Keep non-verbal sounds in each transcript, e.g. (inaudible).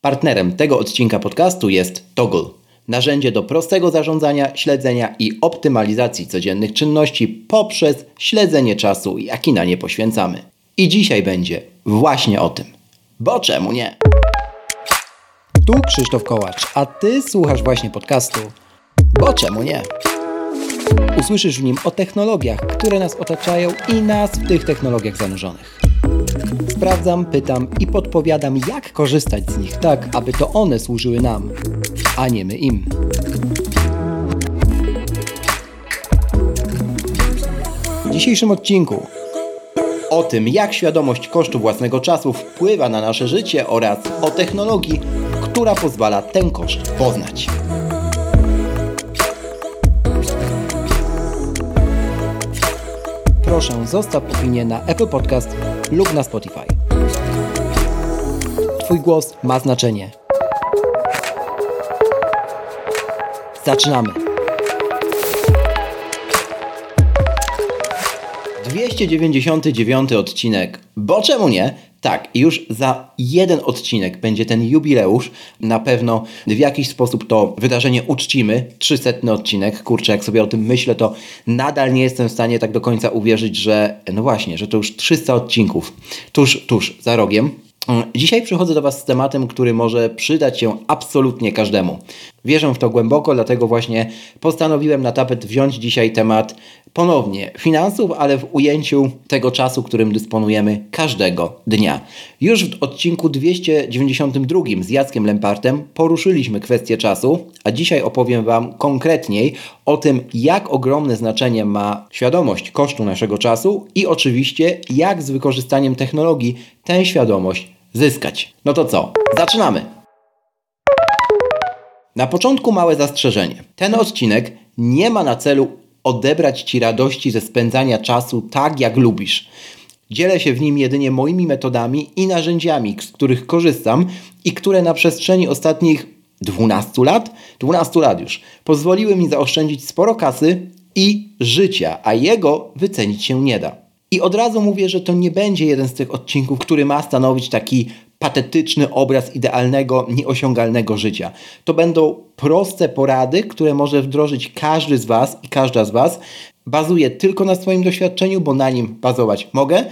Partnerem tego odcinka podcastu jest Toggle. Narzędzie do prostego zarządzania, śledzenia i optymalizacji codziennych czynności poprzez śledzenie czasu, jaki na nie poświęcamy. I dzisiaj będzie właśnie o tym. Bo czemu nie? Tu Krzysztof Kołacz, a Ty słuchasz właśnie podcastu. Bo czemu nie? Usłyszysz w nim o technologiach, które nas otaczają i nas w tych technologiach zanurzonych. Sprawdzam, pytam i podpowiadam, jak korzystać z nich tak, aby to one służyły nam, a nie my im. W dzisiejszym odcinku o tym, jak świadomość kosztu własnego czasu wpływa na nasze życie oraz o technologii, która pozwala ten koszt poznać. Proszę zostaw opinię na Apple Podcast lub na Spotify. Twój głos ma znaczenie. Zaczynamy. 299 odcinek. Bo czemu nie? Tak, już za jeden odcinek będzie ten jubileusz. Na pewno w jakiś sposób to wydarzenie uczcimy. 300 odcinek. Kurczę, jak sobie o tym myślę, to nadal nie jestem w stanie tak do końca uwierzyć, że no właśnie, że to już 300 odcinków. Tuż, tuż, za rogiem. Dzisiaj przychodzę do Was z tematem, który może przydać się absolutnie każdemu. Wierzę w to głęboko, dlatego właśnie postanowiłem na tapet wziąć dzisiaj temat ponownie finansów, ale w ujęciu tego czasu, którym dysponujemy każdego dnia. Już w odcinku 292 z Jackiem Lempartem poruszyliśmy kwestię czasu, a dzisiaj opowiem Wam konkretniej o tym, jak ogromne znaczenie ma świadomość kosztu naszego czasu i oczywiście jak z wykorzystaniem technologii tę świadomość zyskać. No to co? Zaczynamy! Na początku małe zastrzeżenie. Ten odcinek nie ma na celu odebrać Ci radości ze spędzania czasu tak, jak lubisz. Dzielę się w nim jedynie moimi metodami i narzędziami, z których korzystam i które na przestrzeni ostatnich 12 lat, 12 lat już, pozwoliły mi zaoszczędzić sporo kasy i życia, a jego wycenić się nie da. I od razu mówię, że to nie będzie jeden z tych odcinków, który ma stanowić taki patetyczny obraz idealnego, nieosiągalnego życia. To będą proste porady, które może wdrożyć każdy z Was i każda z Was. Bazuję tylko na swoim doświadczeniu, bo na nim bazować mogę,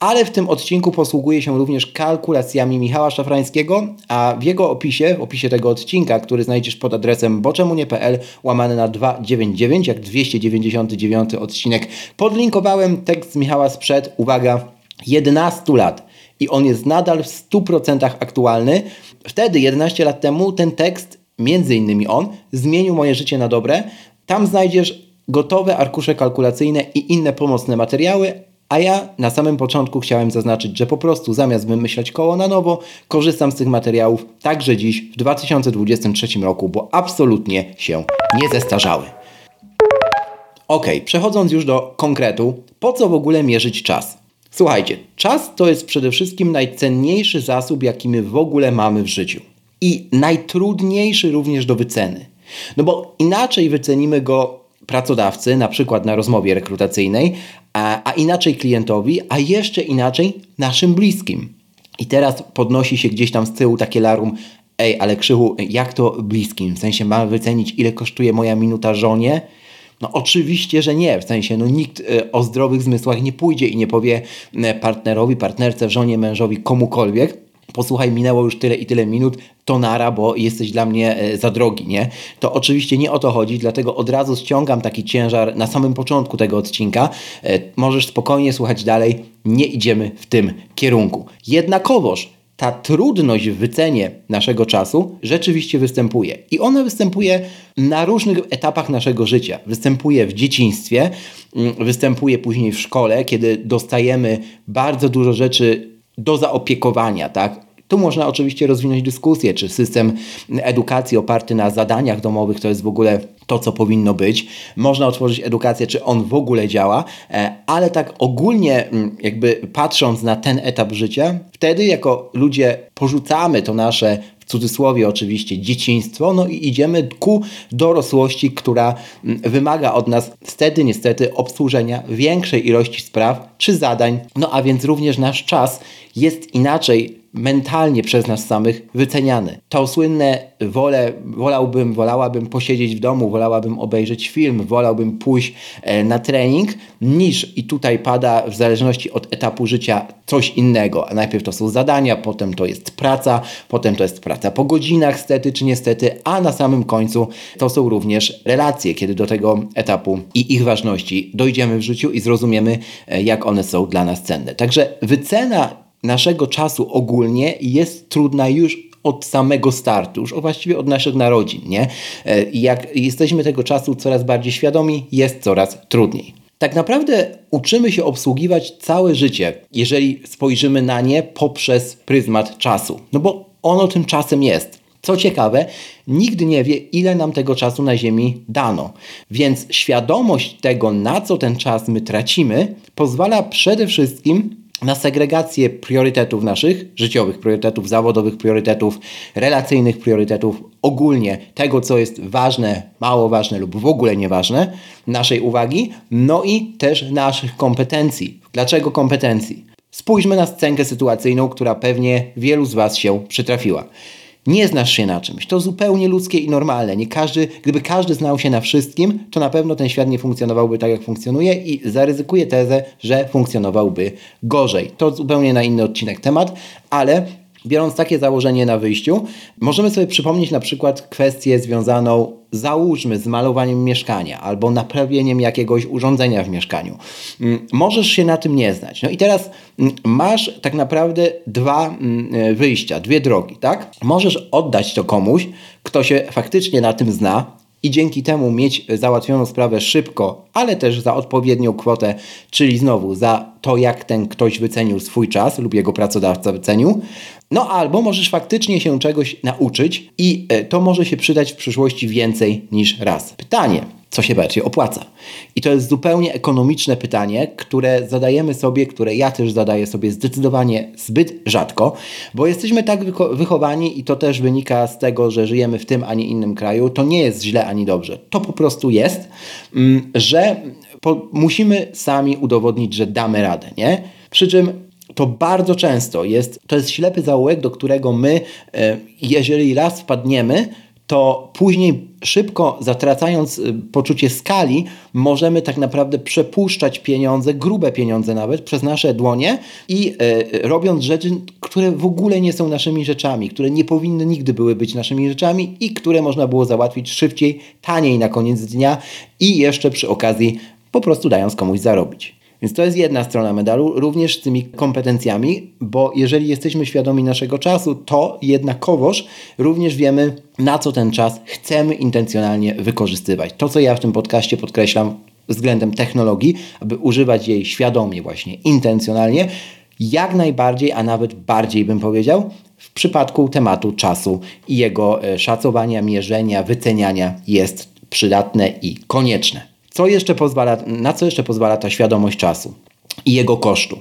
ale w tym odcinku posługuję się również kalkulacjami Michała Szafrańskiego, a w jego opisie, w opisie tego odcinka, który znajdziesz pod adresem boczemunie.pl łamane na 299, jak 299 odcinek, podlinkowałem tekst Michała sprzed, uwaga, 11 lat i on jest nadal w 100% aktualny. Wtedy, 11 lat temu, ten tekst, między innymi on, zmienił moje życie na dobre. Tam znajdziesz gotowe arkusze kalkulacyjne i inne pomocne materiały, a ja na samym początku chciałem zaznaczyć, że po prostu zamiast wymyślać koło na nowo, korzystam z tych materiałów także dziś w 2023 roku, bo absolutnie się nie zestarzały. Ok, przechodząc już do konkretu, po co w ogóle mierzyć czas? Słuchajcie, czas to jest przede wszystkim najcenniejszy zasób, jaki my w ogóle mamy w życiu. I najtrudniejszy również do wyceny. No bo inaczej wycenimy go pracodawcy, na przykład na rozmowie rekrutacyjnej, a, a inaczej klientowi, a jeszcze inaczej naszym bliskim. I teraz podnosi się gdzieś tam z tyłu takie larum, ej, ale Krzychu, jak to bliskim? W sensie mamy wycenić, ile kosztuje moja minuta żonie? No oczywiście, że nie. W sensie, no nikt e, o zdrowych zmysłach nie pójdzie i nie powie e, partnerowi, partnerce, żonie, mężowi, komukolwiek, posłuchaj, minęło już tyle i tyle minut, to nara, bo jesteś dla mnie e, za drogi, nie? To oczywiście nie o to chodzi, dlatego od razu ściągam taki ciężar na samym początku tego odcinka. Możesz spokojnie słuchać dalej, nie idziemy w tym kierunku. Jednakowoż ta trudność w wycenie naszego czasu rzeczywiście występuje. I ona występuje na różnych etapach naszego życia. Występuje w dzieciństwie, mm, występuje później w szkole, kiedy dostajemy bardzo dużo rzeczy do zaopiekowania, tak? Tu można oczywiście rozwinąć dyskusję, czy system edukacji oparty na zadaniach domowych to jest w ogóle to, co powinno być. Można otworzyć edukację, czy on w ogóle działa, e, ale tak ogólnie, mm, jakby patrząc na ten etap życia, wtedy jako ludzie porzucamy to nasze w cudzysłowie oczywiście dzieciństwo, no i idziemy ku dorosłości, która mm, wymaga od nas wtedy niestety obsłużenia większej ilości spraw czy zadań, no a więc również nasz czas jest inaczej mentalnie przez nas samych wyceniany. To słynne wolę, wolałbym, wolałabym posiedzieć w domu, wolałabym obejrzeć film, wolałbym pójść e, na trening, niż i tutaj pada w zależności od etapu życia coś innego. A najpierw to są zadania, potem to jest praca, potem to jest praca po godzinach, stety czy niestety, a na samym końcu to są również relacje, kiedy do tego etapu i ich ważności dojdziemy w życiu i zrozumiemy, e, jak one są dla nas cenne. Także wycena naszego czasu ogólnie jest trudna już od samego startu, już właściwie od naszych narodzin, nie? E, jak jesteśmy tego czasu coraz bardziej świadomi, jest coraz trudniej. Tak naprawdę uczymy się obsługiwać całe życie, jeżeli spojrzymy na nie poprzez pryzmat czasu. No bo ono tym czasem jest. Co ciekawe, nikt nie wie, ile nam tego czasu na Ziemi dano. Więc świadomość tego, na co ten czas my tracimy, pozwala przede wszystkim na segregację priorytetów naszych, życiowych priorytetów, zawodowych priorytetów, relacyjnych priorytetów, ogólnie tego, co jest ważne, mało ważne lub w ogóle nieważne, naszej uwagi, no i też naszych kompetencji. Dlaczego kompetencji? Spójrzmy na scenkę sytuacyjną, która pewnie wielu z Was się przytrafiła nie znasz się na czymś. To zupełnie ludzkie i normalne. Nie każdy, gdyby każdy znał się na wszystkim, to na pewno ten świat nie funkcjonowałby tak, jak funkcjonuje i zaryzykuję tezę, że funkcjonowałby gorzej. To zupełnie na inny odcinek temat, ale Biorąc takie założenie na wyjściu, możemy sobie przypomnieć na przykład kwestię związaną, załóżmy, z malowaniem mieszkania albo naprawieniem jakiegoś urządzenia w mieszkaniu. Mm, możesz się na tym nie znać. No i teraz mm, masz tak naprawdę dwa mm, e, wyjścia, dwie drogi, tak? Możesz oddać to komuś, kto się faktycznie na tym zna, i dzięki temu mieć załatwioną sprawę szybko, ale też za odpowiednią kwotę, czyli znowu za to, jak ten ktoś wycenił swój czas lub jego pracodawca wycenił. No albo możesz faktycznie się czegoś nauczyć i e, to może się przydać w przyszłości więcej niż raz. Pytanie, co się bardziej opłaca? I to jest zupełnie ekonomiczne pytanie, które zadajemy sobie, które ja też zadaję sobie zdecydowanie zbyt rzadko, bo jesteśmy tak wychowani i to też wynika z tego, że żyjemy w tym, a nie innym kraju. To nie jest źle ani dobrze. To po prostu jest, mm, że musimy sami udowodnić, że damy radę, nie? Przy czym to bardzo często jest, to jest ślepy zaułek, do którego my, e, jeżeli raz wpadniemy, to później szybko zatracając y, poczucie skali, możemy tak naprawdę przepuszczać pieniądze, grube pieniądze nawet, przez nasze dłonie i e, robiąc rzeczy, które w ogóle nie są naszymi rzeczami, które nie powinny nigdy były być naszymi rzeczami i które można było załatwić szybciej, taniej na koniec dnia i jeszcze przy okazji po prostu dając komuś zarobić. Więc to jest jedna strona medalu, również z tymi kompetencjami, bo jeżeli jesteśmy świadomi naszego czasu, to jednakowoż również wiemy, na co ten czas chcemy intencjonalnie wykorzystywać. To, co ja w tym podcaście podkreślam względem technologii, aby używać jej świadomie, właśnie intencjonalnie, jak najbardziej, a nawet bardziej bym powiedział, w przypadku tematu czasu i jego e, szacowania, mierzenia, wyceniania jest przydatne i konieczne. Co jeszcze pozwala, na co jeszcze pozwala ta świadomość czasu i jego kosztu?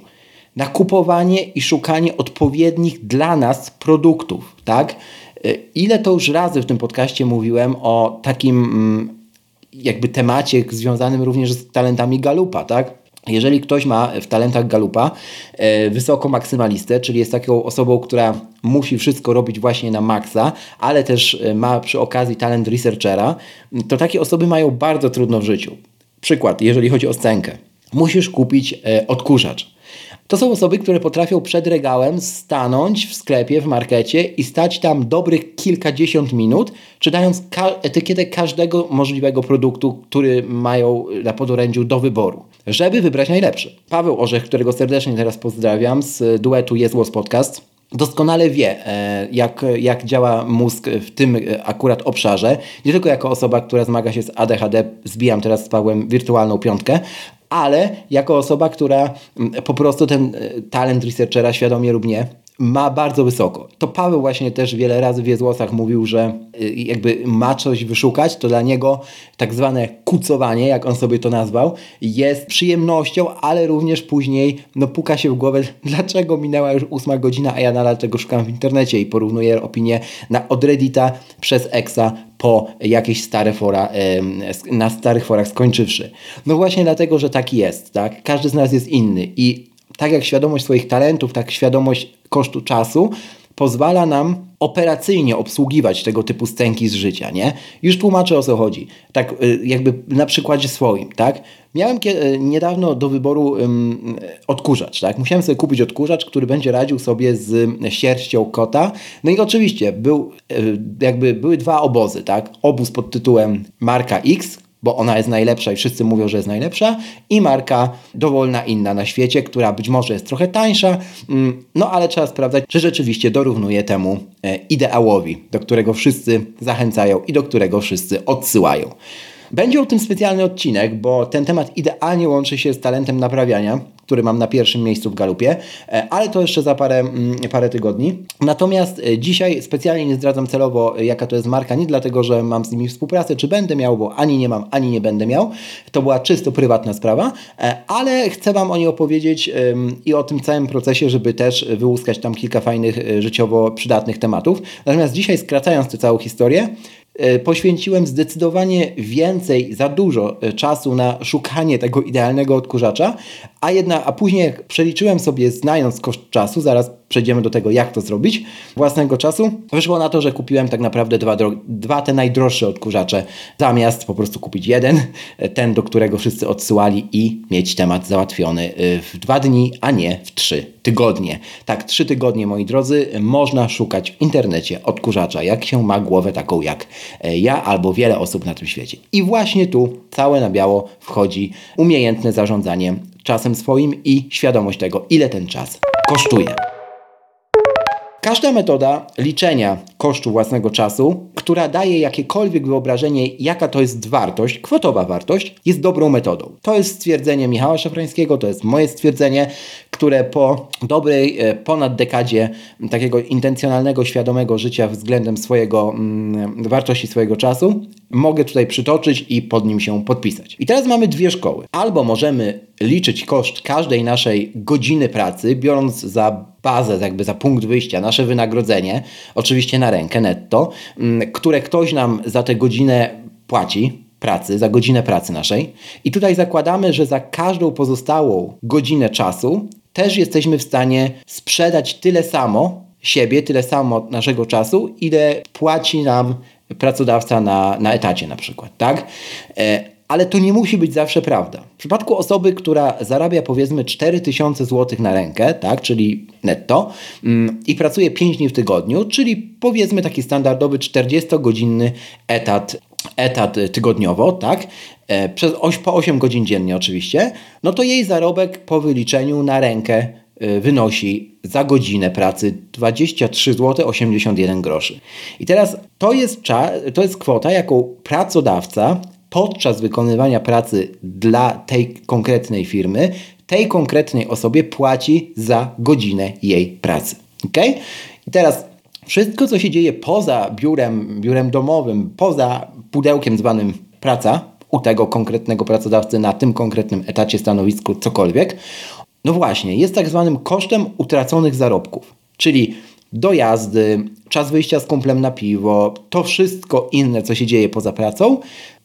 Na kupowanie i szukanie odpowiednich dla nas produktów, tak? E, ile to już razy w tym podcaście mówiłem o takim mm, jakby temacie związanym również z talentami Galupa, tak? Jeżeli ktoś ma w talentach Galupa e, wysoko maksymalistę, czyli jest taką osobą, która musi wszystko robić właśnie na maksa, ale też e, ma przy okazji talent researchera, to takie osoby mają bardzo trudno w życiu. Przykład, jeżeli chodzi o scenkę. Musisz kupić e, odkurzacz. To są osoby, które potrafią przed regałem stanąć w sklepie, w markecie i stać tam dobrych kilkadziesiąt minut, czytając ka etykietę każdego możliwego produktu, który mają na podorędziu do wyboru, żeby wybrać najlepszy. Paweł Orzech, którego serdecznie teraz pozdrawiam z duetu Jest Głos Podcast, doskonale wie, e, jak, jak działa mózg w tym akurat obszarze. Nie tylko jako osoba, która zmaga się z ADHD, zbijam teraz z Pawłem wirtualną piątkę, ale jako osoba, która mm, po prostu ten e, talent researchera, świadomie lub nie, ma bardzo wysoko. To Paweł właśnie też wiele razy w Jezłosach mówił, że y, jakby ma coś wyszukać, to dla niego tak zwane kucowanie, jak on sobie to nazwał, jest przyjemnością, ale również później no, puka się w głowę, (laughs) dlaczego minęła już ósma godzina, a ja nadal tego szukam w internecie i porównuję opinię na, od Reddita przez Exa po jakieś stare fora, na starych forach skończywszy. No właśnie dlatego, że tak jest, tak? Każdy z nas jest inny i tak jak świadomość swoich talentów, tak świadomość kosztu czasu pozwala nam operacyjnie obsługiwać tego typu scenki z życia, nie? Już tłumaczę o co chodzi. Tak y, jakby na przykładzie swoim, tak? Miałem y, niedawno do wyboru odkurzacz, tak? Musiałem sobie kupić odkurzacz, który będzie radził sobie z sierścią kota. No i oczywiście był, y, jakby były dwa obozy, tak? Obóz pod tytułem Marka X, bo ona jest najlepsza i wszyscy mówią, że jest najlepsza, i marka dowolna inna na świecie, która być może jest trochę tańsza, mm, no ale trzeba sprawdzać, czy rzeczywiście dorównuje temu e, ideałowi, do którego wszyscy zachęcają i do którego wszyscy odsyłają. Będzie o tym specjalny odcinek, bo ten temat idealnie łączy się z talentem naprawiania, który mam na pierwszym miejscu w galupie, e, ale to jeszcze za parę, mm, parę tygodni. Natomiast e, dzisiaj specjalnie nie zdradzam celowo, e, jaka to jest marka, nie dlatego, że mam z nimi współpracę, czy będę miał, bo ani nie mam, ani nie będę miał. To była czysto prywatna sprawa, ale chcę Wam o niej opowiedzieć i o tym całym procesie, żeby też wyłuskać tam kilka fajnych, życiowo przydatnych tematów. Natomiast dzisiaj, skracając tę całą historię, poświęciłem zdecydowanie więcej, za dużo e, czasu na szukanie tego idealnego odkurzacza, a, jedna, a później przeliczyłem sobie, znając koszt czasu, zaraz przejdziemy do tego, jak to zrobić, własnego czasu, wyszło na to, że kupiłem tak naprawdę dwa, dwa te najdroższe odkurzacze, zamiast po prostu kupić jeden, ten, do którego wszyscy odsyłali i mieć temat załatwiony y, w dwa dni, a nie w trzy tygodnie. Tak, trzy tygodnie, moi drodzy, można szukać w internecie odkurzacza, jak się ma głowę taką jak e, ja albo wiele osób na tym świecie. I właśnie tu całe na biało wchodzi umiejętne zarządzanie czasem swoim i świadomość tego, ile ten czas kosztuje. Każda metoda liczenia kosztu własnego czasu, która daje jakiekolwiek wyobrażenie, jaka to jest wartość, kwotowa wartość, jest dobrą metodą. To jest stwierdzenie Michała Szafrańskiego, to jest moje stwierdzenie, które po dobrej e, ponad dekadzie takiego intencjonalnego, świadomego życia względem swojego, mm, wartości swojego czasu, mogę tutaj przytoczyć i pod nim się podpisać. I teraz mamy dwie szkoły. Albo możemy liczyć koszt każdej naszej godziny pracy, biorąc za bazę, jakby za punkt wyjścia nasze wynagrodzenie, oczywiście na rękę netto, mm, które ktoś nam za tę godzinę płaci, pracy, za godzinę pracy naszej. I tutaj zakładamy, że za każdą pozostałą godzinę czasu też jesteśmy w stanie sprzedać tyle samo siebie, tyle samo naszego czasu, ile płaci nam pracodawca na, na etacie na przykład, tak? E, ale to nie musi być zawsze prawda. W przypadku osoby, która zarabia powiedzmy 4000 zł na rękę, tak, czyli netto, mm, i pracuje 5 dni w tygodniu, czyli powiedzmy taki standardowy 40-godzinny etat etat tygodniowo, tak, e, przez po 8 godzin dziennie oczywiście, no to jej zarobek po wyliczeniu na rękę e, wynosi za godzinę pracy 23 zł 81 groszy. I teraz to jest, to jest kwota, jaką pracodawca podczas wykonywania pracy dla tej konkretnej firmy, tej konkretnej osobie płaci za godzinę jej pracy. Ok? I teraz wszystko, co się dzieje poza biurem, biurem domowym, poza pudełkiem zwanym praca, u tego konkretnego pracodawcy na tym konkretnym etacie, stanowisku, cokolwiek, no właśnie, jest tak zwanym kosztem utraconych zarobków. Czyli dojazdy, czas wyjścia z kumplem na piwo, to wszystko inne, co się dzieje poza pracą,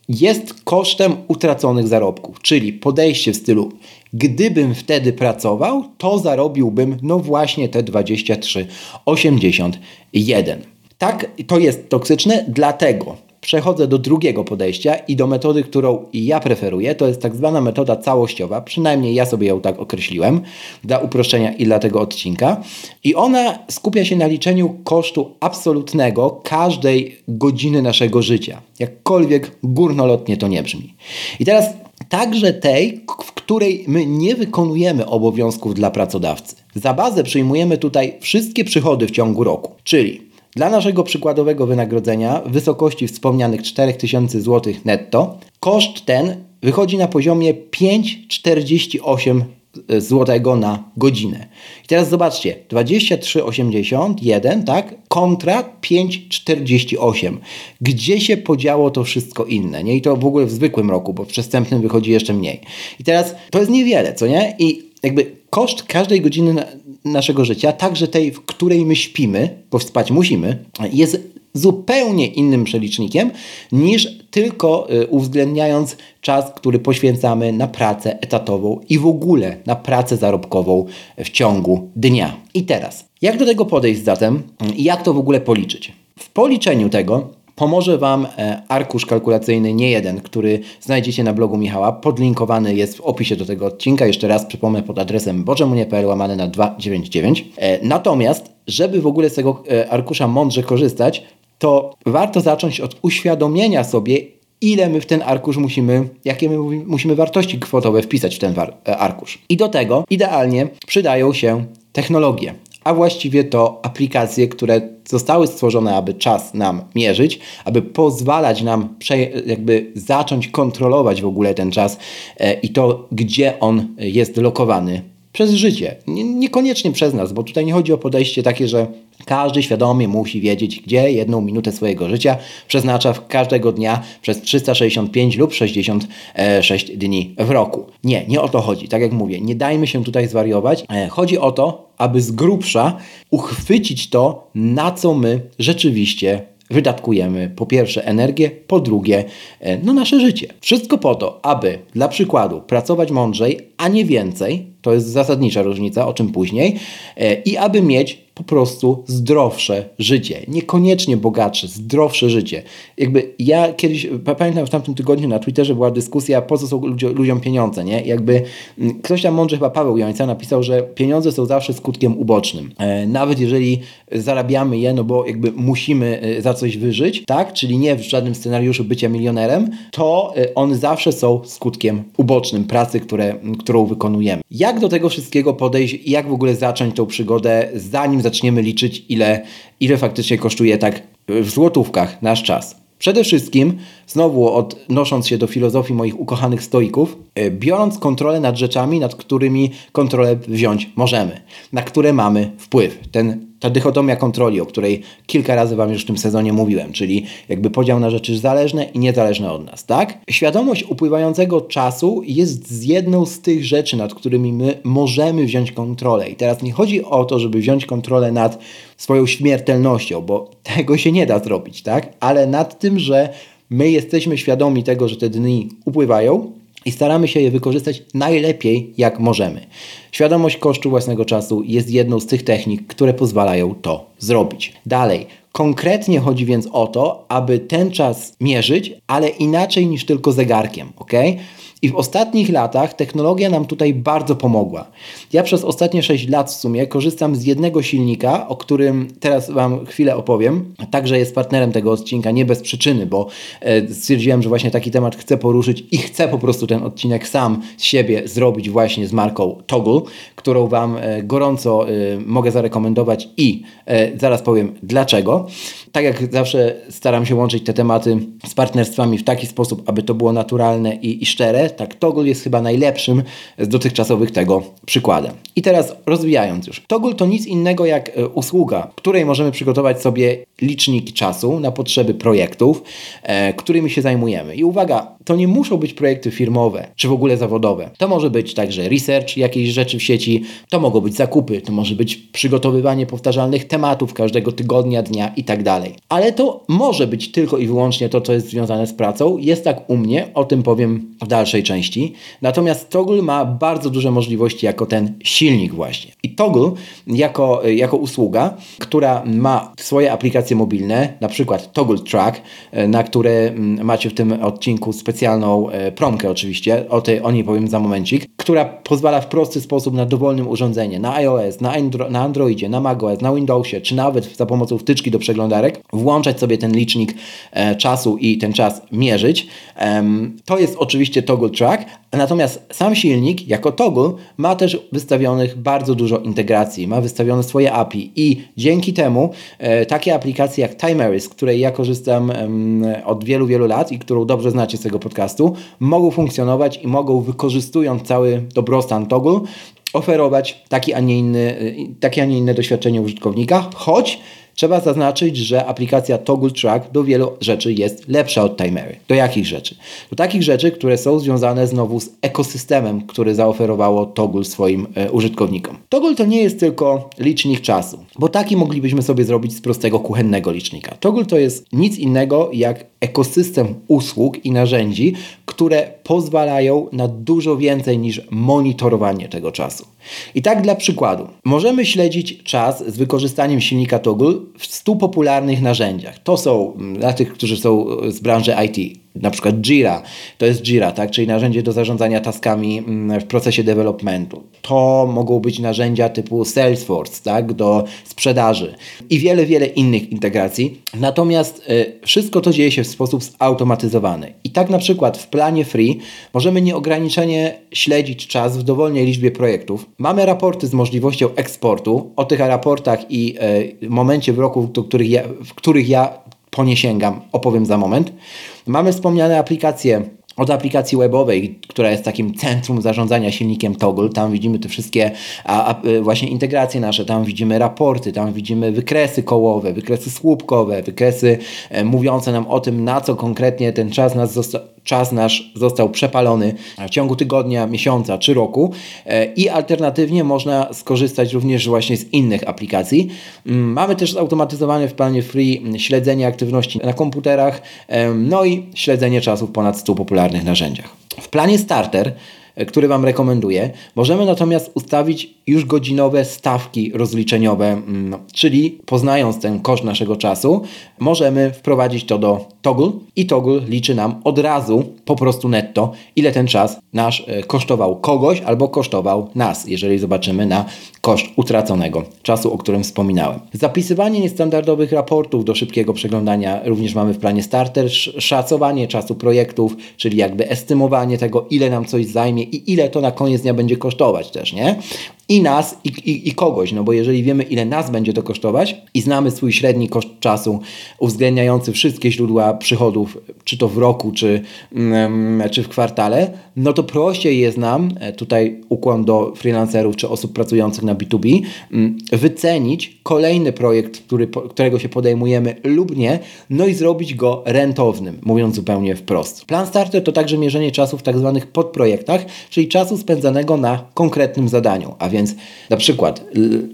jest kosztem utraconych zarobków, czyli podejście w stylu gdybym wtedy pracował, to zarobiłbym no właśnie te 23,81. Tak, to jest toksyczne, dlatego przechodzę do drugiego podejścia i do metody, którą ja preferuję. To jest tak zwana metoda całościowa, przynajmniej ja sobie ją tak określiłem dla uproszczenia i dla tego odcinka. I ona skupia się na liczeniu kosztu absolutnego każdej godziny naszego życia. Jakkolwiek górnolotnie to nie brzmi. I teraz także tej, w której my nie wykonujemy obowiązków dla pracodawcy. Za bazę przyjmujemy tutaj wszystkie przychody w ciągu roku, czyli dla naszego przykładowego wynagrodzenia w wysokości wspomnianych 4000 zł netto koszt ten wychodzi na poziomie 5,48 zł na godzinę. I teraz zobaczcie, 23,81, tak, kontra 5,48. Gdzie się podziało to wszystko inne, nie? I to w ogóle w zwykłym roku, bo w przestępnym wychodzi jeszcze mniej. I teraz to jest niewiele, co nie? I jakby koszt każdej godziny naszego życia, także tej, w której my śpimy, bo spać musimy, jest zupełnie innym przelicznikiem niż tylko y, uwzględniając czas, który poświęcamy na pracę etatową i w ogóle na pracę zarobkową w ciągu dnia. I teraz, jak do tego podejść zatem i jak to w ogóle policzyć? W policzeniu tego Pomoże Wam e, arkusz kalkulacyjny nie jeden, który znajdziecie na blogu Michała. Podlinkowany jest w opisie do tego odcinka. Jeszcze raz przypomnę pod adresem bożemunie.pl łamane na 299. E, natomiast, żeby w ogóle z tego e, arkusza mądrze korzystać, to warto zacząć od uświadomienia sobie, ile my w ten arkusz musimy, jakie my musimy wartości kwotowe wpisać w ten arkusz. I do tego idealnie przydają się technologie a właściwie to aplikacje, które zostały stworzone, aby czas nam mierzyć, aby pozwalać nam jakby zacząć kontrolować w ogóle ten czas e, i to, gdzie on jest lokowany przez życie. Niekoniecznie przez nas, bo tutaj nie chodzi o podejście takie, że każdy świadomie musi wiedzieć, gdzie jedną minutę swojego życia przeznacza w każdego dnia przez 365 lub 66 dni w roku. Nie, nie o to chodzi. Tak jak mówię, nie dajmy się tutaj zwariować. E, chodzi o to, aby z grubsza uchwycić to, na co my rzeczywiście wydatkujemy po pierwsze energię, po drugie e, no nasze życie. Wszystko po to, aby dla przykładu pracować mądrzej, a nie więcej, to jest zasadnicza różnica, o czym później, e, i aby mieć po prostu zdrowsze życie. Niekoniecznie bogatsze, zdrowsze życie. Jakby ja kiedyś, pamiętam w tamtym tygodniu na Twitterze była dyskusja, po co są ludziom pieniądze, nie? Jakby mm, ktoś tam mądrze, chyba Paweł Jońca napisał, że pieniądze są zawsze skutkiem ubocznym. E, nawet jeżeli zarabiamy je, no bo jakby musimy e, za coś wyżyć, tak? Czyli nie w żadnym scenariuszu bycia milionerem, to e, one zawsze są skutkiem ubocznym pracy, które, którą wykonujemy. Jak do tego wszystkiego podejść i jak w ogóle zacząć tą przygodę, zanim zaczniemy liczyć, ile, ile faktycznie kosztuje tak w złotówkach nasz czas. Przede wszystkim, znowu odnosząc się do filozofii moich ukochanych stoików, e, biorąc kontrolę nad rzeczami, nad którymi kontrolę wziąć możemy, na które mamy wpływ. Ten ta dychotomia kontroli, o której kilka razy Wam już w tym sezonie mówiłem, czyli jakby podział na rzeczy zależne i niezależne od nas, tak? Świadomość upływającego czasu jest z jedną z tych rzeczy, nad którymi my możemy wziąć kontrolę. I teraz nie chodzi o to, żeby wziąć kontrolę nad swoją śmiertelnością, bo (laughs) tego się nie da zrobić, tak? Ale nad tym, że my jesteśmy świadomi tego, że te dni upływają, i staramy się je wykorzystać najlepiej, jak możemy. Świadomość kosztu własnego czasu jest jedną z tych technik, które pozwalają to zrobić. Dalej, konkretnie chodzi więc o to, aby ten czas mierzyć, ale inaczej niż tylko zegarkiem, ok? I w ostatnich latach technologia nam tutaj bardzo pomogła. Ja przez ostatnie 6 lat w sumie korzystam z jednego silnika, o którym teraz Wam chwilę opowiem. Także jest partnerem tego odcinka, nie bez przyczyny, bo e, stwierdziłem, że właśnie taki temat chcę poruszyć i chcę po prostu ten odcinek sam z siebie zrobić właśnie z marką Toggle, którą Wam e, gorąco e, mogę zarekomendować i zaraz powiem dlaczego. Tak jak zawsze staram się łączyć te tematy z partnerstwami w taki sposób, aby to było naturalne i, i szczere tak Toggle jest chyba najlepszym z dotychczasowych tego przykładem. I teraz rozwijając już. Toggle to nic innego jak e, usługa, której możemy przygotować sobie liczniki czasu na potrzeby projektów, e, którymi się zajmujemy. I uwaga, to nie muszą być projekty firmowe, czy w ogóle zawodowe. To może być także research jakiejś rzeczy w sieci, to mogą być zakupy, to może być przygotowywanie powtarzalnych tematów każdego tygodnia, dnia i tak dalej. Ale to może być tylko i wyłącznie to, co jest związane z pracą. Jest tak u mnie, o tym powiem w dalszej części. Natomiast Toggle ma bardzo duże możliwości jako ten silnik właśnie. I Toggle jako, jako usługa, która ma swoje aplikacje mobilne, na przykład Toggle Track, na które mm, macie w tym odcinku specjalną e, promkę oczywiście, o, tej, o niej powiem za momencik, która pozwala w prosty sposób na dowolnym urządzeniu, na iOS, na, Andro na Androidzie, na macOS, na Windowsie, czy nawet za pomocą wtyczki do przeglądarek, włączać sobie ten licznik e, czasu i ten czas mierzyć. to jest oczywiście Toggle Track, natomiast sam silnik jako Toggle ma też wystawionych bardzo dużo integracji, ma wystawione swoje API i dzięki temu e, takie aplikacje jak Timery, z której ja korzystam od wielu, wielu lat i którą dobrze znacie z tego podcastu, mogą funkcjonować i mogą wykorzystując cały dobrostan Toggle oferować taki, a nie inny, takie, a nie inne doświadczenie użytkownika, choć Trzeba zaznaczyć, że aplikacja Toggle Track do wielu rzeczy jest lepsza od Timery. Do jakich rzeczy? Do takich rzeczy, które są związane znowu z ekosystemem, który zaoferowało Toggle swoim e, użytkownikom. Toggle to nie jest tylko licznik czasu, bo taki moglibyśmy sobie zrobić z prostego kuchennego licznika. Toggle to jest nic innego jak ekosystem usług i narzędzi, które pozwalają na dużo więcej niż monitorowanie tego czasu. I tak dla przykładu, możemy śledzić czas z wykorzystaniem silnika Toggle w 100 popularnych narzędziach. To są mm, dla tych, którzy są z branży IT, na przykład Jira, to jest Jira, tak? czyli narzędzie do zarządzania taskami mm, w procesie developmentu. To mogą być narzędzia typu Salesforce, tak? do sprzedaży i wiele, wiele innych integracji. Natomiast y, wszystko to dzieje się w sposób zautomatyzowany. I tak na przykład w planie free możemy nieograniczenie śledzić czas w dowolnej liczbie projektów. Mamy raporty z możliwością eksportu. O tych raportach i y, momencie w roku, do których ja, w których ja po nie sięgam, opowiem za moment. Mamy wspomniane aplikacje od aplikacji webowej, która jest takim centrum zarządzania silnikiem Toggle, tam widzimy te wszystkie a, a, właśnie integracje nasze, tam widzimy raporty, tam widzimy wykresy kołowe, wykresy słupkowe, wykresy e, mówiące nam o tym, na co konkretnie ten czas nas zosta czas nasz został przepalony w ciągu tygodnia, miesiąca czy roku e, i alternatywnie można skorzystać również właśnie z innych aplikacji. Mm, mamy też zautomatyzowane w planie free śledzenie aktywności na komputerach, no i śledzenie czasu w ponad 100 popularnych narzędziach. W planie starter który Wam rekomenduję. Możemy natomiast ustawić już godzinowe stawki rozliczeniowe, mm, czyli poznając ten koszt naszego czasu, możemy wprowadzić to do Toggle i Toggle liczy nam od razu po prostu netto, ile ten czas nasz e, kosztował kogoś albo kosztował nas, jeżeli zobaczymy na koszt utraconego czasu, o którym wspominałem. Zapisywanie niestandardowych raportów do szybkiego przeglądania również mamy w planie starter, szacowanie czasu projektów, czyli jakby estymowanie tego, ile nam coś zajmie i ile to na koniec dnia będzie kosztować też, nie? I nas, i, i, i, kogoś, no bo jeżeli wiemy, ile nas będzie to kosztować i znamy swój średni koszt czasu, uwzględniający wszystkie źródła przychodów, czy to w roku, czy, mm, czy w kwartale, no to prościej jest nam, e, tutaj ukłon do freelancerów, czy osób pracujących na B2B, mm, wycenić kolejny projekt, który, którego się podejmujemy lub nie, no i zrobić go rentownym, mówiąc zupełnie wprost. Plan starter to także mierzenie czasu w tak zwanych podprojektach, czyli czasu spędzanego na konkretnym zadaniu. A więc na przykład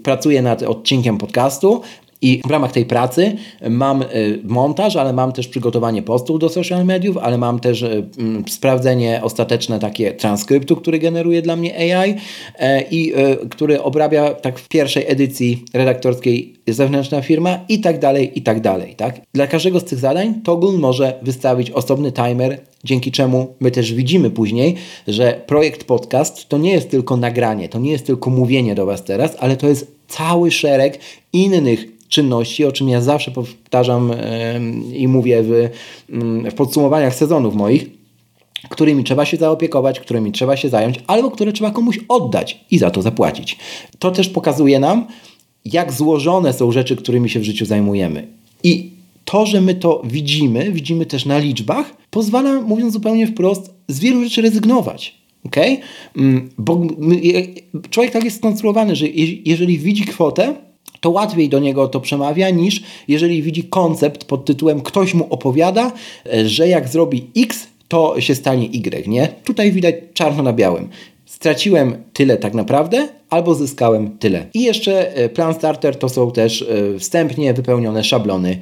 pracuję nad odcinkiem podcastu, i w ramach tej pracy mam y, montaż, ale mam też przygotowanie postów do social mediów, ale mam też y, sprawdzenie ostateczne takie transkryptu, który generuje dla mnie AI e, i y, który obrabia tak w pierwszej edycji redaktorskiej zewnętrzna firma i tak dalej, i tak dalej. Tak? Dla każdego z tych zadań Toggle może wystawić osobny timer, dzięki czemu my też widzimy później, że projekt podcast to nie jest tylko nagranie, to nie jest tylko mówienie do Was teraz, ale to jest cały szereg innych czynności, o czym ja zawsze powtarzam i mówię w, w podsumowaniach sezonów moich, którymi trzeba się zaopiekować, którymi trzeba się zająć, albo które trzeba komuś oddać i za to zapłacić. To też pokazuje nam, jak złożone są rzeczy, którymi się w życiu zajmujemy. I to, że my to widzimy, widzimy też na liczbach, pozwala, mówiąc zupełnie wprost, z wielu rzeczy rezygnować. Okay? Mm, bo człowiek tak jest skonstruowany, że jeżeli widzi kwotę, to łatwiej do niego to przemawia niż jeżeli widzi koncept pod tytułem ktoś mu opowiada, e, że jak zrobi X, to się stanie Y, nie? Tutaj widać czarno na białym. Straciłem tyle tak naprawdę, albo zyskałem tyle. I jeszcze e, plan starter to są też e, wstępnie wypełnione szablony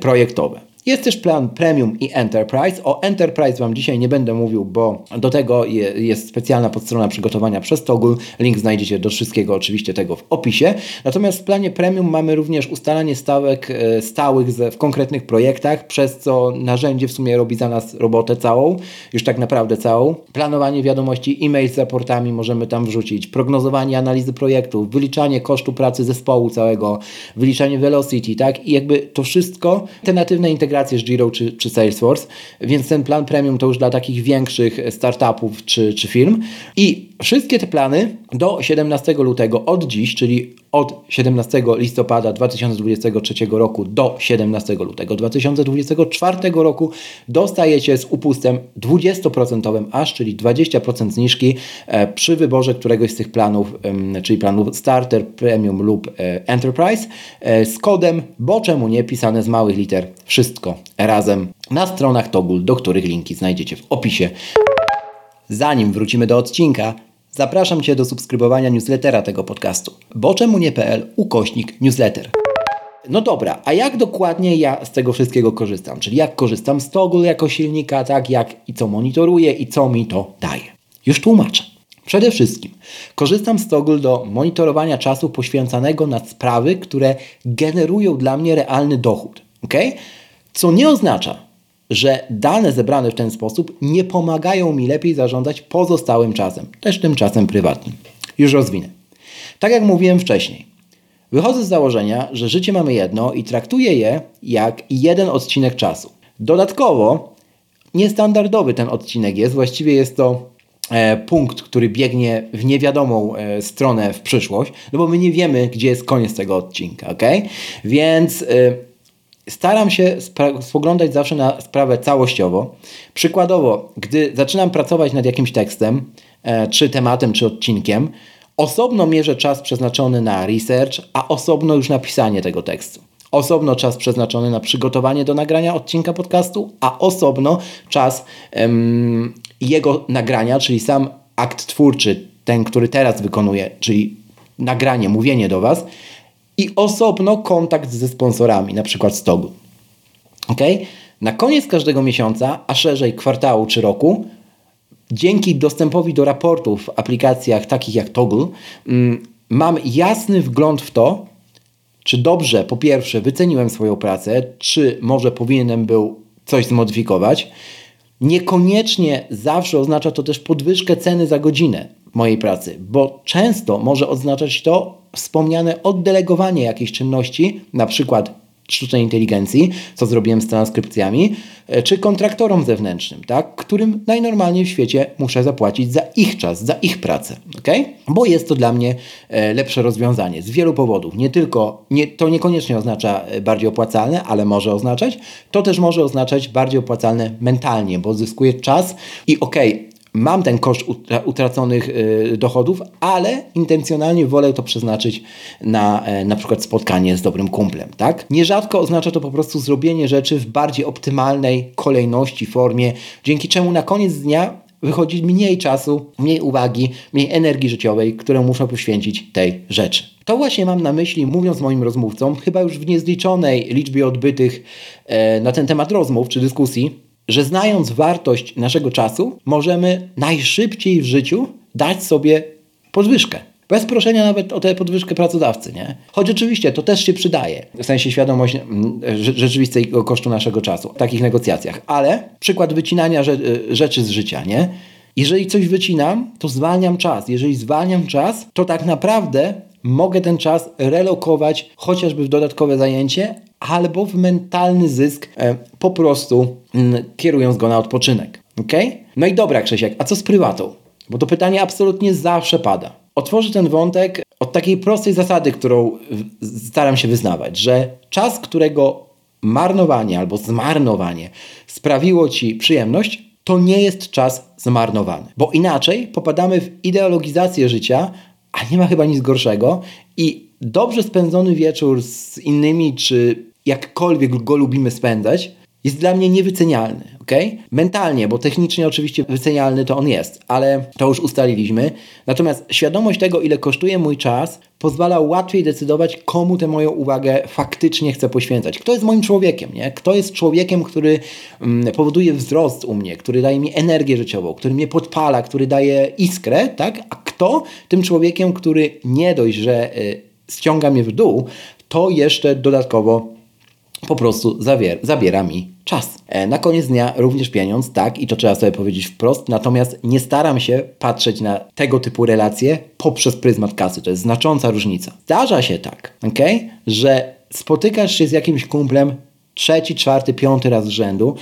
projektowe. Jest też plan Premium i Enterprise. O Enterprise Wam dzisiaj nie będę mówił, bo do tego jest specjalna podstrona przygotowania przez Toggle. Link znajdziecie do wszystkiego oczywiście tego w opisie. Natomiast w planie Premium mamy również ustalanie stawek e, stałych w konkretnych projektach, przez co narzędzie w sumie robi za nas robotę całą, już tak naprawdę całą. Planowanie wiadomości, e-mail z raportami możemy tam wrzucić, prognozowanie analizy projektów, wyliczanie kosztu pracy zespołu całego, wyliczanie velocity, tak? I jakby to wszystko, te natywne integracje integrację z Giro czy, czy Salesforce, więc ten plan premium to już dla takich większych startupów czy, czy firm. I wszystkie te plany do 17 lutego od dziś, czyli od 17 listopada 2023 roku do 17 lutego 2024 roku dostajecie z upustem 20% aż, czyli 20% zniżki e, przy wyborze któregoś z tych planów, czyli planu Starter, Premium lub e, Enterprise e, z kodem, bo czemu nie, pisane z małych liter, wszystko razem na stronach Togul, do których linki znajdziecie w opisie. Zanim wrócimy do odcinka, zapraszam Cię do subskrybowania newslettera tego podcastu. Bo czemu nie.pl ukośnik newsletter. No dobra, a jak dokładnie ja z tego wszystkiego korzystam? Czyli jak korzystam z Toggle jako silnika, tak jak i co monitoruję i co mi to daje. Już tłumaczę. Przede wszystkim korzystam z Toggle do monitorowania czasu poświęcanego na sprawy, które generują dla mnie realny dochód. ok? Co nie oznacza, że dane zebrane w ten sposób nie pomagają mi lepiej zarządzać pozostałym czasem, też tym czasem prywatnym. Już rozwinę. Tak jak mówiłem wcześniej, wychodzę z założenia, że życie mamy jedno i traktuję je jak jeden odcinek czasu. Dodatkowo, niestandardowy ten odcinek jest, właściwie jest to e, punkt, który biegnie w niewiadomą e, stronę w przyszłość, no bo my nie wiemy, gdzie jest koniec tego odcinka, ok? Więc e, staram się spoglądać zawsze na sprawę całościowo. Przykładowo, gdy zaczynam pracować nad jakimś tekstem, e, czy tematem, czy odcinkiem, osobno mierzę czas przeznaczony na research, a osobno już napisanie tego tekstu. Osobno czas przeznaczony na przygotowanie do nagrania odcinka podcastu, a osobno czas em, jego nagrania, czyli sam akt twórczy, ten, który teraz wykonuję, czyli nagranie, mówienie do Was, i osobno kontakt ze sponsorami, na przykład z. Ok? Na koniec każdego miesiąca, a szerzej kwartału czy roku, dzięki dostępowi do raportów w aplikacjach takich jak Toggle, mm, mam jasny wgląd w to, czy dobrze, po pierwsze, wyceniłem swoją pracę, czy może powinienem był coś zmodyfikować. Niekoniecznie zawsze oznacza to też podwyżkę ceny za godzinę mojej pracy, bo często może oznaczać to wspomniane oddelegowanie jakiejś czynności, na przykład sztucznej inteligencji, co zrobiłem z transkrypcjami, e, czy kontraktorom zewnętrznym, tak, którym najnormalniej w świecie muszę zapłacić za ich czas, za ich pracę, okay? bo jest to dla mnie e, lepsze rozwiązanie z wielu powodów. Nie tylko, nie, to niekoniecznie oznacza e, bardziej opłacalne, ale może oznaczać, to też może oznaczać bardziej opłacalne mentalnie, bo zyskuję czas i okej, okay, mam ten koszt utraconych y, dochodów, ale intencjonalnie wolę to przeznaczyć na e, na przykład spotkanie z dobrym kumplem, tak? Nierzadko oznacza to po prostu zrobienie rzeczy w bardziej optymalnej kolejności, formie, dzięki czemu na koniec dnia wychodzi mniej czasu, mniej uwagi, mniej energii życiowej, którą muszę poświęcić tej rzeczy. To właśnie mam na myśli, mówiąc moim rozmówcom, chyba już w niezliczonej liczbie odbytych e, na ten temat rozmów czy dyskusji, że znając wartość naszego czasu, możemy najszybciej w życiu dać sobie podwyżkę. Bez proszenia nawet o tę podwyżkę pracodawcy, nie? Choć oczywiście to też się przydaje, w sensie świadomość mm, rzeczywistego kosztu naszego czasu w takich negocjacjach. Ale przykład wycinania rzeczy z życia, nie? Jeżeli coś wycinam, to zwalniam czas. Jeżeli zwalniam czas, to tak naprawdę mogę ten czas relokować chociażby w dodatkowe zajęcie, albo w mentalny zysk e, po prostu mm, kierując go na odpoczynek. ok? No i dobra, Krzysiek, a co z prywatą? Bo to pytanie absolutnie zawsze pada. Otworzę ten wątek od takiej prostej zasady, którą staram się wyznawać, że czas, którego marnowanie albo zmarnowanie sprawiło ci przyjemność, to nie jest czas zmarnowany. Bo inaczej popadamy w ideologizację życia, a nie ma chyba nic gorszego i dobrze spędzony wieczór z innymi, czy jakkolwiek go lubimy spędzać, jest dla mnie niewycenialny, ok? Mentalnie, bo technicznie oczywiście wycenialny to on jest, ale to już ustaliliśmy. Natomiast świadomość tego, ile kosztuje mój czas, pozwala łatwiej decydować, komu tę moją uwagę faktycznie chcę poświęcać. Kto jest moim człowiekiem, nie? Kto jest człowiekiem, który mm, powoduje wzrost u mnie, który daje mi energię życiową, który mnie podpala, który daje iskrę, tak? A kto tym człowiekiem, który nie dość, że y, ściąga mnie w dół, to jeszcze dodatkowo po prostu zawier- zabiera mi czas. E, na koniec dnia również pieniądz, tak, i to trzeba sobie powiedzieć wprost, natomiast nie staram się patrzeć na tego typu relacje poprzez pryzmat kasy. To jest znacząca różnica. Zdarza się tak, okay, że spotykasz się z jakimś kumplem trzeci, czwarty, piąty raz z rzędu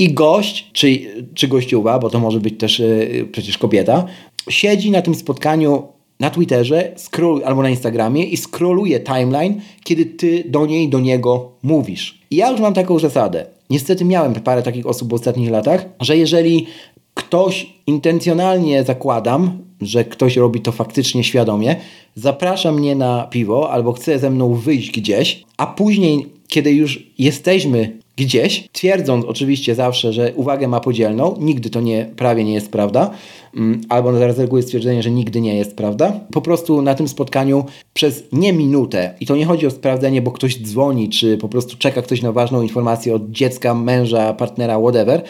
I gość, czy, czy gościuwa, bo to może być też yy, przecież kobieta, siedzi na tym spotkaniu na Twitterze scroll, albo na Instagramie i scrolluje timeline, kiedy ty do niej, do niego mówisz. I ja już mam taką zasadę. Niestety miałem parę takich osób w ostatnich latach, że jeżeli ktoś intencjonalnie zakładam, że ktoś robi to faktycznie świadomie, zaprasza mnie na piwo albo chce ze mną wyjść gdzieś, a później, kiedy już jesteśmy gdzieś, twierdząc oczywiście zawsze, że uwagę ma podzielną, nigdy to nie, prawie nie jest prawda, mm, albo zaraz reguły stwierdzenie, że nigdy nie jest prawda. Po prostu na tym spotkaniu przez nie minutę, i to nie chodzi o sprawdzenie, bo ktoś dzwoni, czy po prostu czeka ktoś na ważną informację od dziecka, męża, partnera, whatever,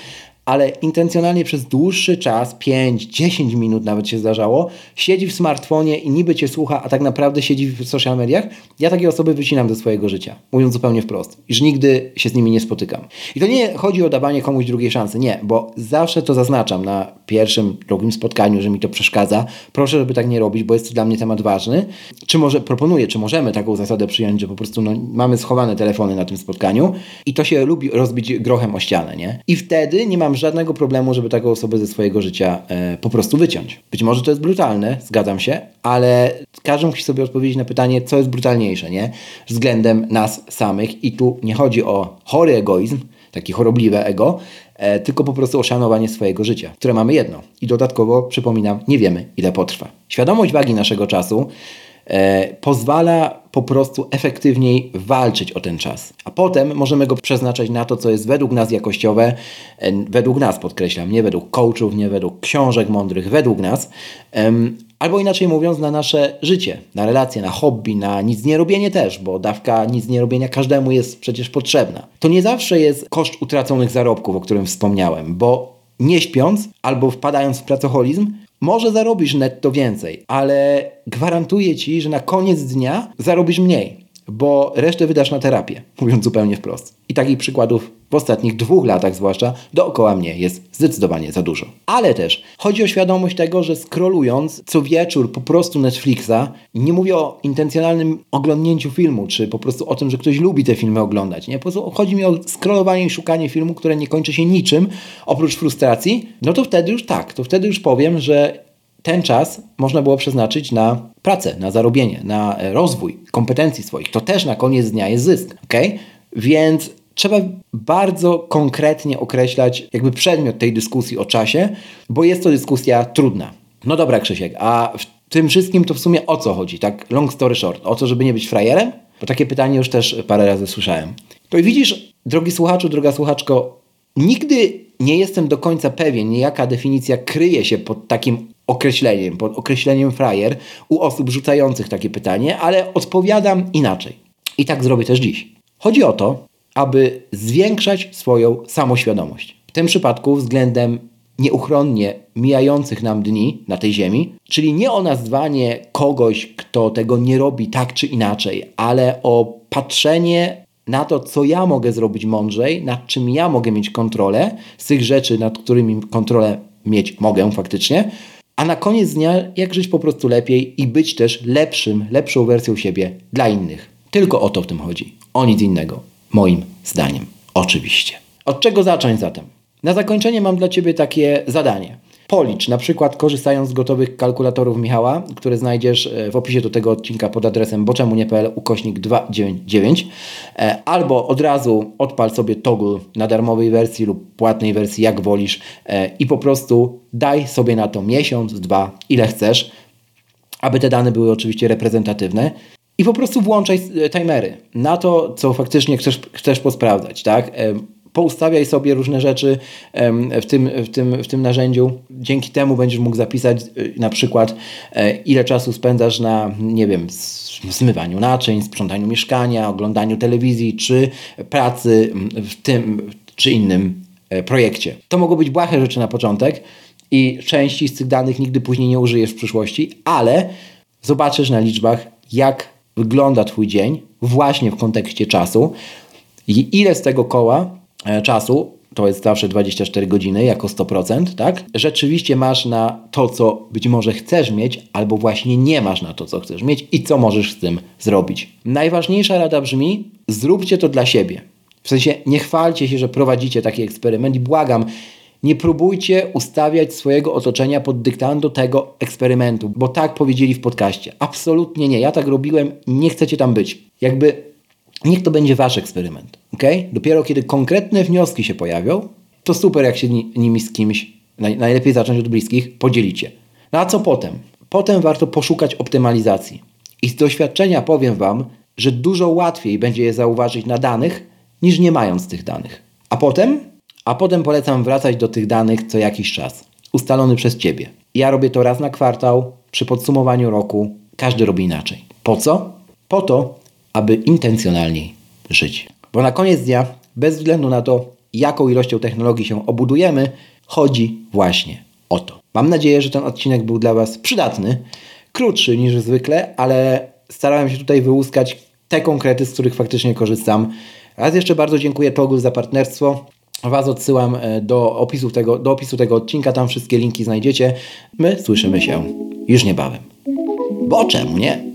ale intencjonalnie przez dłuższy czas, 5-10 minut nawet się zdarzało, siedzi w smartfonie i niby cię słucha, a tak naprawdę siedzi w social mediach, ja takie osoby wycinam do swojego życia, mówiąc zupełnie wprost, iż nigdy się z nimi nie spotykam. I to nie chodzi o dawanie komuś drugiej szansy, nie, bo zawsze to zaznaczam na pierwszym, drugim spotkaniu, że mi to przeszkadza. Proszę, żeby tak nie robić, bo jest to dla mnie temat ważny. Czy może proponuję, czy możemy taką zasadę przyjąć, że po prostu no, mamy schowane telefony na tym spotkaniu i to się lubi rozbić grochem o ścianę, nie? I wtedy nie mam żadnego problemu, żeby taką osobę ze swojego życia e, po prostu wyciąć. Być może to jest brutalne, zgadzam się, ale każdy musi sobie odpowiedzieć na pytanie, co jest brutalniejsze, nie? Względem nas samych i tu nie chodzi o chory egoizm, taki chorobliwe ego, e, tylko po prostu o szanowanie swojego życia, które mamy jedno. I dodatkowo, przypominam, nie wiemy, ile potrwa. Świadomość wagi naszego czasu pozwala po prostu efektywniej walczyć o ten czas. A potem możemy go przeznaczać na to, co jest według nas jakościowe, e, według nas podkreślam, nie według coachów, nie według książek mądrych, według nas, albo inaczej mówiąc, na nasze życie, na relacje, na hobby, na nic nie robienie też, bo dawka nic nie robienia każdemu jest przecież potrzebna. To nie zawsze jest koszt utraconych zarobków, o którym wspomniałem, bo nie śpiąc albo wpadając w pracoholizm, może zarobisz netto więcej, ale gwarantuję ci, że na koniec dnia zarobisz mniej, bo resztę wydasz na terapię, mówiąc zupełnie wprost. I takich przykładów w ostatnich dwóch latach zwłaszcza dookoła mnie jest zdecydowanie za dużo. Ale też chodzi o świadomość tego, że scrollując co wieczór po prostu Netflixa, nie mówię o intencjonalnym oglądnięciu filmu, czy po prostu o tym, że ktoś lubi te filmy oglądać. Nie? Po prostu chodzi mi o scrollowanie i szukanie filmu, które nie kończy się niczym oprócz frustracji, no to wtedy już tak, to wtedy już powiem, że ten czas można było przeznaczyć na pracę, na zarobienie, na rozwój kompetencji swoich. To też na koniec dnia jest zysk. Okay? Więc trzeba bardzo konkretnie określać jakby przedmiot tej dyskusji o czasie, bo jest to dyskusja trudna. No dobra, Krzysiek, a w tym wszystkim to w sumie o co chodzi? Tak long story short, o to, żeby nie być frajerem? Bo takie pytanie już też parę razy słyszałem. To i widzisz, drogi słuchaczu, droga słuchaczko, nigdy nie jestem do końca pewien, jaka definicja kryje się pod takim określeniem, pod określeniem frajer u osób rzucających takie pytanie, ale odpowiadam inaczej. I tak zrobię też dziś. Chodzi o to, aby zwiększać swoją samoświadomość. W tym przypadku względem nieuchronnie mijających nam dni na tej ziemi, czyli nie o nazwanie kogoś, kto tego nie robi tak czy inaczej, ale o patrzenie na to, co ja mogę zrobić mądrzej, nad czym ja mogę mieć kontrolę, z tych rzeczy, nad którymi kontrolę mieć mogę faktycznie, a na koniec dnia jak żyć po prostu lepiej i być też lepszym, lepszą wersją siebie dla innych. Tylko o to w tym chodzi, o nic innego. Moim zdaniem. Oczywiście. Od czego zacząć zatem? Na zakończenie mam dla Ciebie takie zadanie. Policz, na przykład korzystając z gotowych kalkulatorów Michała, które znajdziesz e, w opisie do tego odcinka pod adresem boczemu.pl ukośnik 299 e, albo od razu odpal sobie toggle na darmowej wersji lub płatnej wersji, jak wolisz e, i po prostu daj sobie na to miesiąc, dwa, ile chcesz, aby te dane były oczywiście reprezentatywne i po prostu włączaj e, timery na to, co faktycznie chcesz, chcesz posprawdzać, tak? Poustawiaj sobie różne rzeczy w tym, w, tym, w tym narzędziu. Dzięki temu będziesz mógł zapisać e, na przykład, e, ile czasu spędzasz na, nie wiem, zmywaniu naczyń, sprzątaniu mieszkania, oglądaniu telewizji, czy pracy w tym czy innym projekcie. To mogą być błahe rzeczy na początek i części z tych danych nigdy później nie użyjesz w przyszłości, ale zobaczysz na liczbach, jak wygląda Twój dzień właśnie w kontekście czasu i ile z tego koła e, czasu, to jest zawsze 24 godziny jako 100%, tak? Rzeczywiście masz na to, co być może chcesz mieć, albo właśnie nie masz na to, co chcesz mieć i co możesz z tym zrobić. Najważniejsza rada brzmi: zróbcie to dla siebie. W sensie nie chwalcie się, że prowadzicie taki eksperyment i błagam, nie próbujcie ustawiać swojego otoczenia pod dyktando tego eksperymentu, bo tak powiedzieli w podcaście. Absolutnie nie. Ja tak robiłem nie chcecie tam być. Jakby niech to będzie wasz eksperyment. ok? Dopiero kiedy konkretne wnioski się pojawią, to super, jak się nimi z kimś, najlepiej zacząć od bliskich, podzielicie. No a co potem? Potem warto poszukać optymalizacji. I z doświadczenia powiem Wam, że dużo łatwiej będzie je zauważyć na danych, niż nie mając tych danych. A potem? A potem polecam wracać do tych danych co jakiś czas, ustalony przez Ciebie. Ja robię to raz na kwartał, przy podsumowaniu roku, każdy robi inaczej. Po co? Po to, aby intencjonalniej żyć. Bo na koniec dnia, bez względu na to, jaką ilością technologii się obudujemy, chodzi właśnie o to. Mam nadzieję, że ten odcinek był dla Was przydatny, krótszy niż zwykle, ale starałem się tutaj wyłuskać te konkrety, z których faktycznie korzystam. Raz jeszcze bardzo dziękuję Toggle za partnerstwo. Was odsyłam e, do opisu, tego, do opisu tego odcinka, tam wszystkie linki znajdziecie. My słyszymy się już niebawem. Bo czemu nie?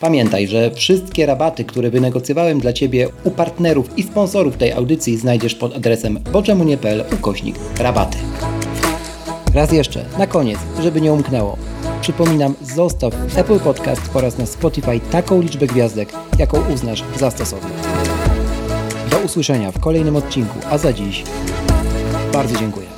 Pamiętaj, że wszystkie rabaty, które wynegocjowałem dla Ciebie u partnerów i sponsorów tej audycji znajdziesz pod adresem boczemunie.pl ukośnik rabaty. Raz jeszcze, na koniec, żeby nie umknęło. Przypominam, zostaw Apple Podcast oraz na Spotify taką liczbę gwiazdek, jaką uznasz za stosowną. Do usłyszenia w kolejnym odcinku, a za dziś bardzo dziękuję.